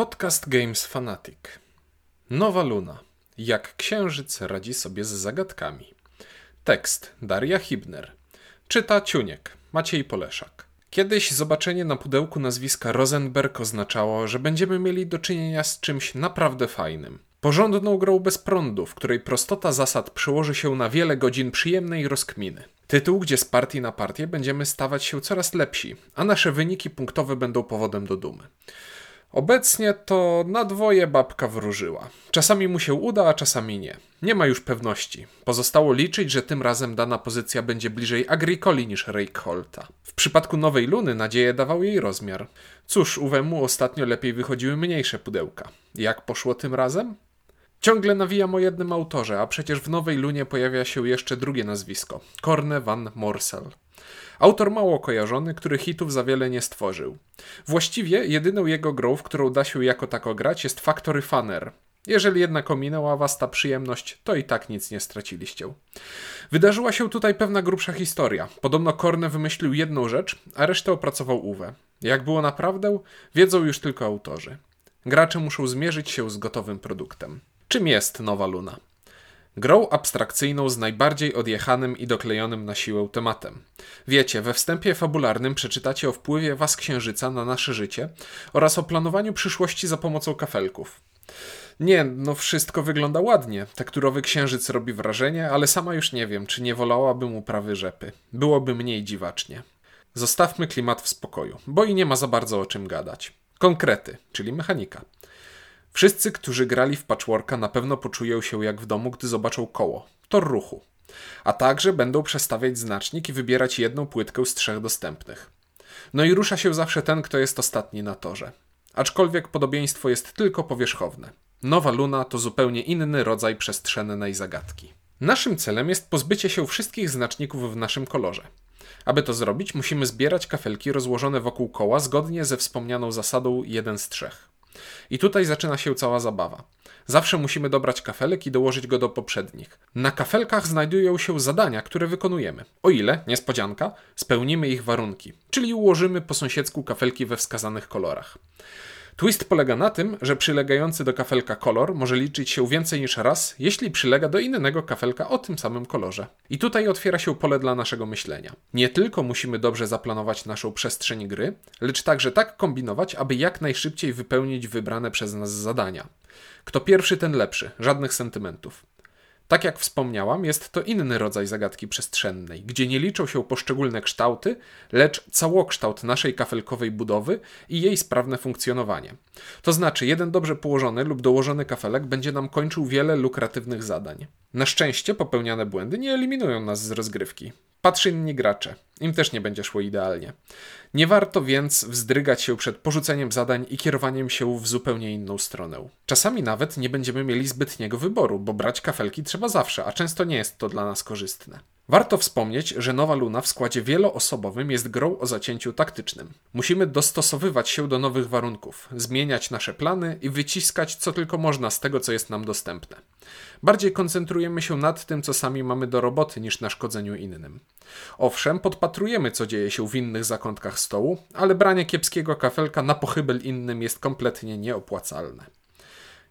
Podcast Games Fanatic. Nowa Luna. Jak księżyc radzi sobie z zagadkami. Tekst Daria Hibner. Czyta Ciuniek. Maciej Poleszak. Kiedyś zobaczenie na pudełku nazwiska Rosenberg oznaczało, że będziemy mieli do czynienia z czymś naprawdę fajnym. Porządną grą bez prądu, w której prostota zasad przełoży się na wiele godzin przyjemnej rozkminy. Tytuł, gdzie z partii na partię będziemy stawać się coraz lepsi, a nasze wyniki punktowe będą powodem do dumy. Obecnie to na dwoje babka wróżyła. Czasami mu się uda, a czasami nie. Nie ma już pewności. Pozostało liczyć, że tym razem dana pozycja będzie bliżej Agricoli niż Reikholta. W przypadku Nowej Luny nadzieję dawał jej rozmiar. Cóż, uwemu ostatnio lepiej wychodziły mniejsze pudełka. Jak poszło tym razem? Ciągle nawijam o jednym autorze, a przecież w Nowej Lunie pojawia się jeszcze drugie nazwisko. Korne van Morsel. Autor mało kojarzony, który hitów za wiele nie stworzył. Właściwie jedyną jego grą, w którą da się jako tako grać jest Factory Funner. Jeżeli jednak ominęła was ta przyjemność, to i tak nic nie straciliście. Wydarzyła się tutaj pewna grubsza historia. Podobno Korne wymyślił jedną rzecz, a resztę opracował Uwe. Jak było naprawdę, wiedzą już tylko autorzy. Gracze muszą zmierzyć się z gotowym produktem. Czym jest Nowa Luna? Grą abstrakcyjną z najbardziej odjechanym i doklejonym na siłę tematem. Wiecie, we wstępie fabularnym przeczytacie o wpływie was księżyca na nasze życie oraz o planowaniu przyszłości za pomocą kafelków. Nie, no wszystko wygląda ładnie. Tekturowy księżyc robi wrażenie, ale sama już nie wiem, czy nie wolałabym uprawy rzepy. Byłoby mniej dziwacznie. Zostawmy klimat w spokoju, bo i nie ma za bardzo o czym gadać. Konkrety, czyli mechanika. Wszyscy, którzy grali w patchworka, na pewno poczują się jak w domu, gdy zobaczą koło. Tor ruchu. A także będą przestawiać znacznik i wybierać jedną płytkę z trzech dostępnych. No i rusza się zawsze ten, kto jest ostatni na torze. Aczkolwiek podobieństwo jest tylko powierzchowne. Nowa Luna to zupełnie inny rodzaj przestrzennej zagadki. Naszym celem jest pozbycie się wszystkich znaczników w naszym kolorze. Aby to zrobić, musimy zbierać kafelki rozłożone wokół koła zgodnie ze wspomnianą zasadą 1 z 3. I tutaj zaczyna się cała zabawa. Zawsze musimy dobrać kafelek i dołożyć go do poprzednich. Na kafelkach znajdują się zadania, które wykonujemy. O ile, niespodzianka, spełnimy ich warunki, czyli ułożymy po sąsiedzku kafelki we wskazanych kolorach. Twist polega na tym, że przylegający do kafelka kolor może liczyć się więcej niż raz, jeśli przylega do innego kafelka o tym samym kolorze. I tutaj otwiera się pole dla naszego myślenia. Nie tylko musimy dobrze zaplanować naszą przestrzeń gry, lecz także tak kombinować, aby jak najszybciej wypełnić wybrane przez nas zadania. Kto pierwszy, ten lepszy, żadnych sentymentów. Tak jak wspomniałam, jest to inny rodzaj zagadki przestrzennej, gdzie nie liczą się poszczególne kształty, lecz całokształt naszej kafelkowej budowy i jej sprawne funkcjonowanie. To znaczy, jeden dobrze położony lub dołożony kafelek będzie nam kończył wiele lukratywnych zadań. Na szczęście popełniane błędy nie eliminują nas z rozgrywki. Patrzy inni gracze. Im też nie będzie szło idealnie. Nie warto więc wzdrygać się przed porzuceniem zadań i kierowaniem się w zupełnie inną stronę. Czasami nawet nie będziemy mieli zbytniego wyboru, bo brać kafelki trzeba zawsze, a często nie jest to dla nas korzystne. Warto wspomnieć, że Nowa Luna w składzie wieloosobowym jest grą o zacięciu taktycznym. Musimy dostosowywać się do nowych warunków, zmieniać nasze plany i wyciskać co tylko można z tego, co jest nam dostępne. Bardziej koncentrujemy się nad tym, co sami mamy do roboty, niż na szkodzeniu innym. Owszem, podpatrujemy, co dzieje się w innych zakątkach stołu, ale branie kiepskiego kafelka na pochybel innym jest kompletnie nieopłacalne.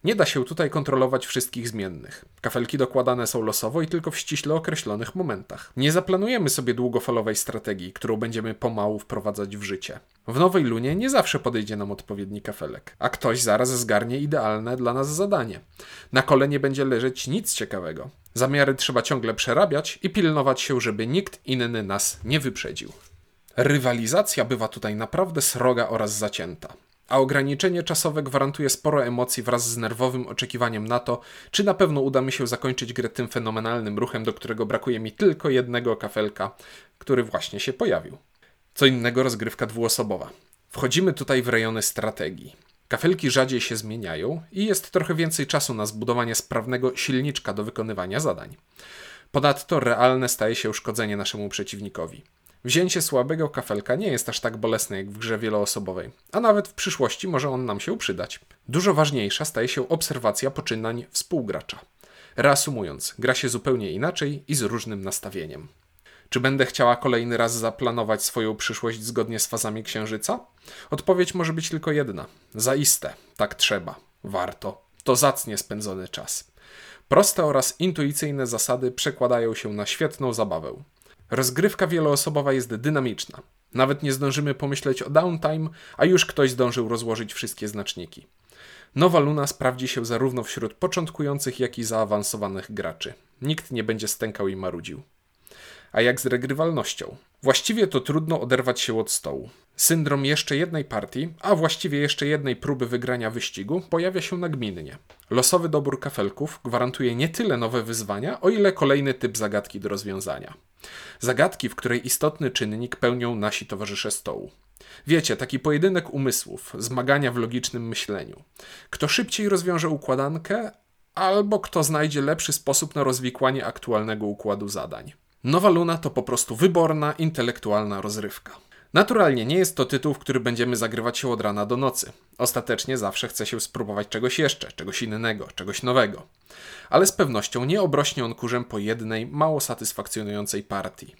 Nie da się tutaj kontrolować wszystkich zmiennych. Kafelki dokładane są losowo i tylko w ściśle określonych momentach. Nie zaplanujemy sobie długofalowej strategii, którą będziemy pomału wprowadzać w życie. W nowej lunie nie zawsze podejdzie nam odpowiedni kafelek, a ktoś zaraz zgarnie idealne dla nas zadanie. Na kole nie będzie leżeć nic ciekawego. Zamiary trzeba ciągle przerabiać i pilnować się, żeby nikt inny nas nie wyprzedził. Rywalizacja bywa tutaj naprawdę sroga oraz zacięta a ograniczenie czasowe gwarantuje sporo emocji wraz z nerwowym oczekiwaniem na to, czy na pewno uda mi się zakończyć grę tym fenomenalnym ruchem, do którego brakuje mi tylko jednego kafelka, który właśnie się pojawił. Co innego rozgrywka dwuosobowa. Wchodzimy tutaj w rejony strategii. Kafelki rzadziej się zmieniają i jest trochę więcej czasu na zbudowanie sprawnego silniczka do wykonywania zadań. Ponadto realne staje się uszkodzenie naszemu przeciwnikowi. Wzięcie słabego kafelka nie jest aż tak bolesne jak w grze wieloosobowej, a nawet w przyszłości może on nam się przydać. Dużo ważniejsza staje się obserwacja poczynań współgracza. Reasumując, gra się zupełnie inaczej i z różnym nastawieniem. Czy będę chciała kolejny raz zaplanować swoją przyszłość zgodnie z fazami księżyca? Odpowiedź może być tylko jedna. Zaiste, tak trzeba. Warto. To zacnie spędzony czas. Proste oraz intuicyjne zasady przekładają się na świetną zabawę. Rozgrywka wieloosobowa jest dynamiczna. Nawet nie zdążymy pomyśleć o downtime, a już ktoś zdążył rozłożyć wszystkie znaczniki. Nowa Luna sprawdzi się zarówno wśród początkujących, jak i zaawansowanych graczy. Nikt nie będzie stękał i marudził. A jak z regrywalnością? Właściwie to trudno oderwać się od stołu. Syndrom jeszcze jednej partii, a właściwie jeszcze jednej próby wygrania wyścigu, pojawia się nagminnie. Losowy dobór kafelków gwarantuje nie tyle nowe wyzwania, o ile kolejny typ zagadki do rozwiązania. Zagadki, w której istotny czynnik pełnią nasi towarzysze stołu. Wiecie, taki pojedynek umysłów, zmagania w logicznym myśleniu. Kto szybciej rozwiąże układankę, albo kto znajdzie lepszy sposób na rozwikłanie aktualnego układu zadań. Nowa Luna to po prostu wyborna, intelektualna rozrywka. Naturalnie nie jest to tytuł, w który będziemy zagrywać się od rana do nocy. Ostatecznie zawsze chce się spróbować czegoś jeszcze, czegoś innego, czegoś nowego. Ale z pewnością nie obrośnie on kurzem po jednej, mało satysfakcjonującej partii.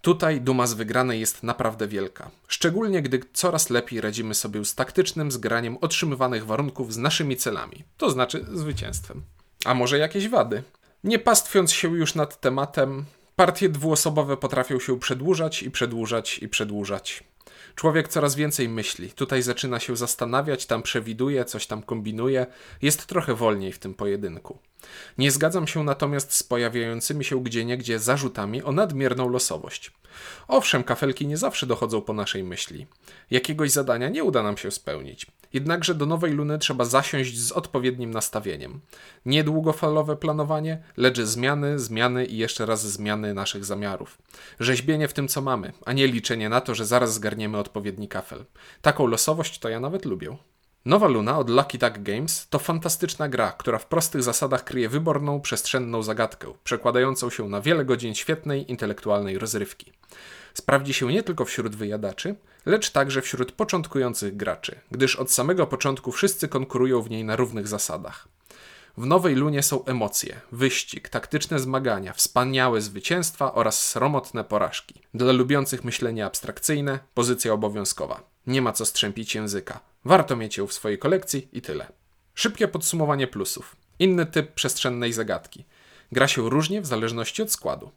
Tutaj duma z wygranej jest naprawdę wielka, szczególnie gdy coraz lepiej radzimy sobie z taktycznym zgraniem otrzymywanych warunków z naszymi celami, to znaczy zwycięstwem. A może jakieś wady? Nie pastwiąc się już nad tematem, Partie dwuosobowe potrafią się przedłużać i przedłużać i przedłużać. Człowiek coraz więcej myśli. Tutaj zaczyna się zastanawiać, tam przewiduje, coś tam kombinuje. Jest trochę wolniej w tym pojedynku. Nie zgadzam się natomiast z pojawiającymi się gdzieniegdzie zarzutami o nadmierną losowość. Owszem, kafelki nie zawsze dochodzą po naszej myśli. Jakiegoś zadania nie uda nam się spełnić. Jednakże do nowej luny trzeba zasiąść z odpowiednim nastawieniem. Nie długofalowe planowanie, lecz zmiany, zmiany i jeszcze raz zmiany naszych zamiarów. Rzeźbienie w tym, co mamy, a nie liczenie na to, że zaraz zgarniemy odpowiedni kafel. Taką losowość to ja nawet lubię. Nowa Luna od Lucky Duck Games to fantastyczna gra, która w prostych zasadach kryje wyborną, przestrzenną zagadkę, przekładającą się na wiele godzin świetnej, intelektualnej rozrywki. Sprawdzi się nie tylko wśród wyjadaczy, lecz także wśród początkujących graczy, gdyż od samego początku wszyscy konkurują w niej na równych zasadach. W nowej lunie są emocje, wyścig, taktyczne zmagania, wspaniałe zwycięstwa oraz sromotne porażki. Dla lubiących myślenie abstrakcyjne, pozycja obowiązkowa. Nie ma co strzępić języka. Warto mieć ją w swojej kolekcji i tyle. Szybkie podsumowanie plusów. Inny typ przestrzennej zagadki. Gra się różnie w zależności od składu.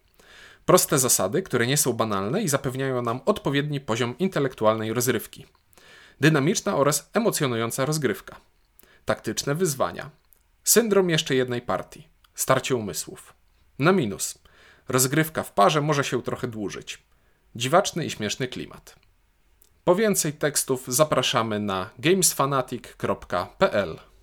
Proste zasady, które nie są banalne i zapewniają nam odpowiedni poziom intelektualnej rozrywki. Dynamiczna oraz emocjonująca rozgrywka. Taktyczne wyzwania. Syndrom jeszcze jednej partii. Starcie umysłów. Na minus. Rozgrywka w parze może się trochę dłużyć. Dziwaczny i śmieszny klimat. Po więcej tekstów zapraszamy na gamesfanatic.pl.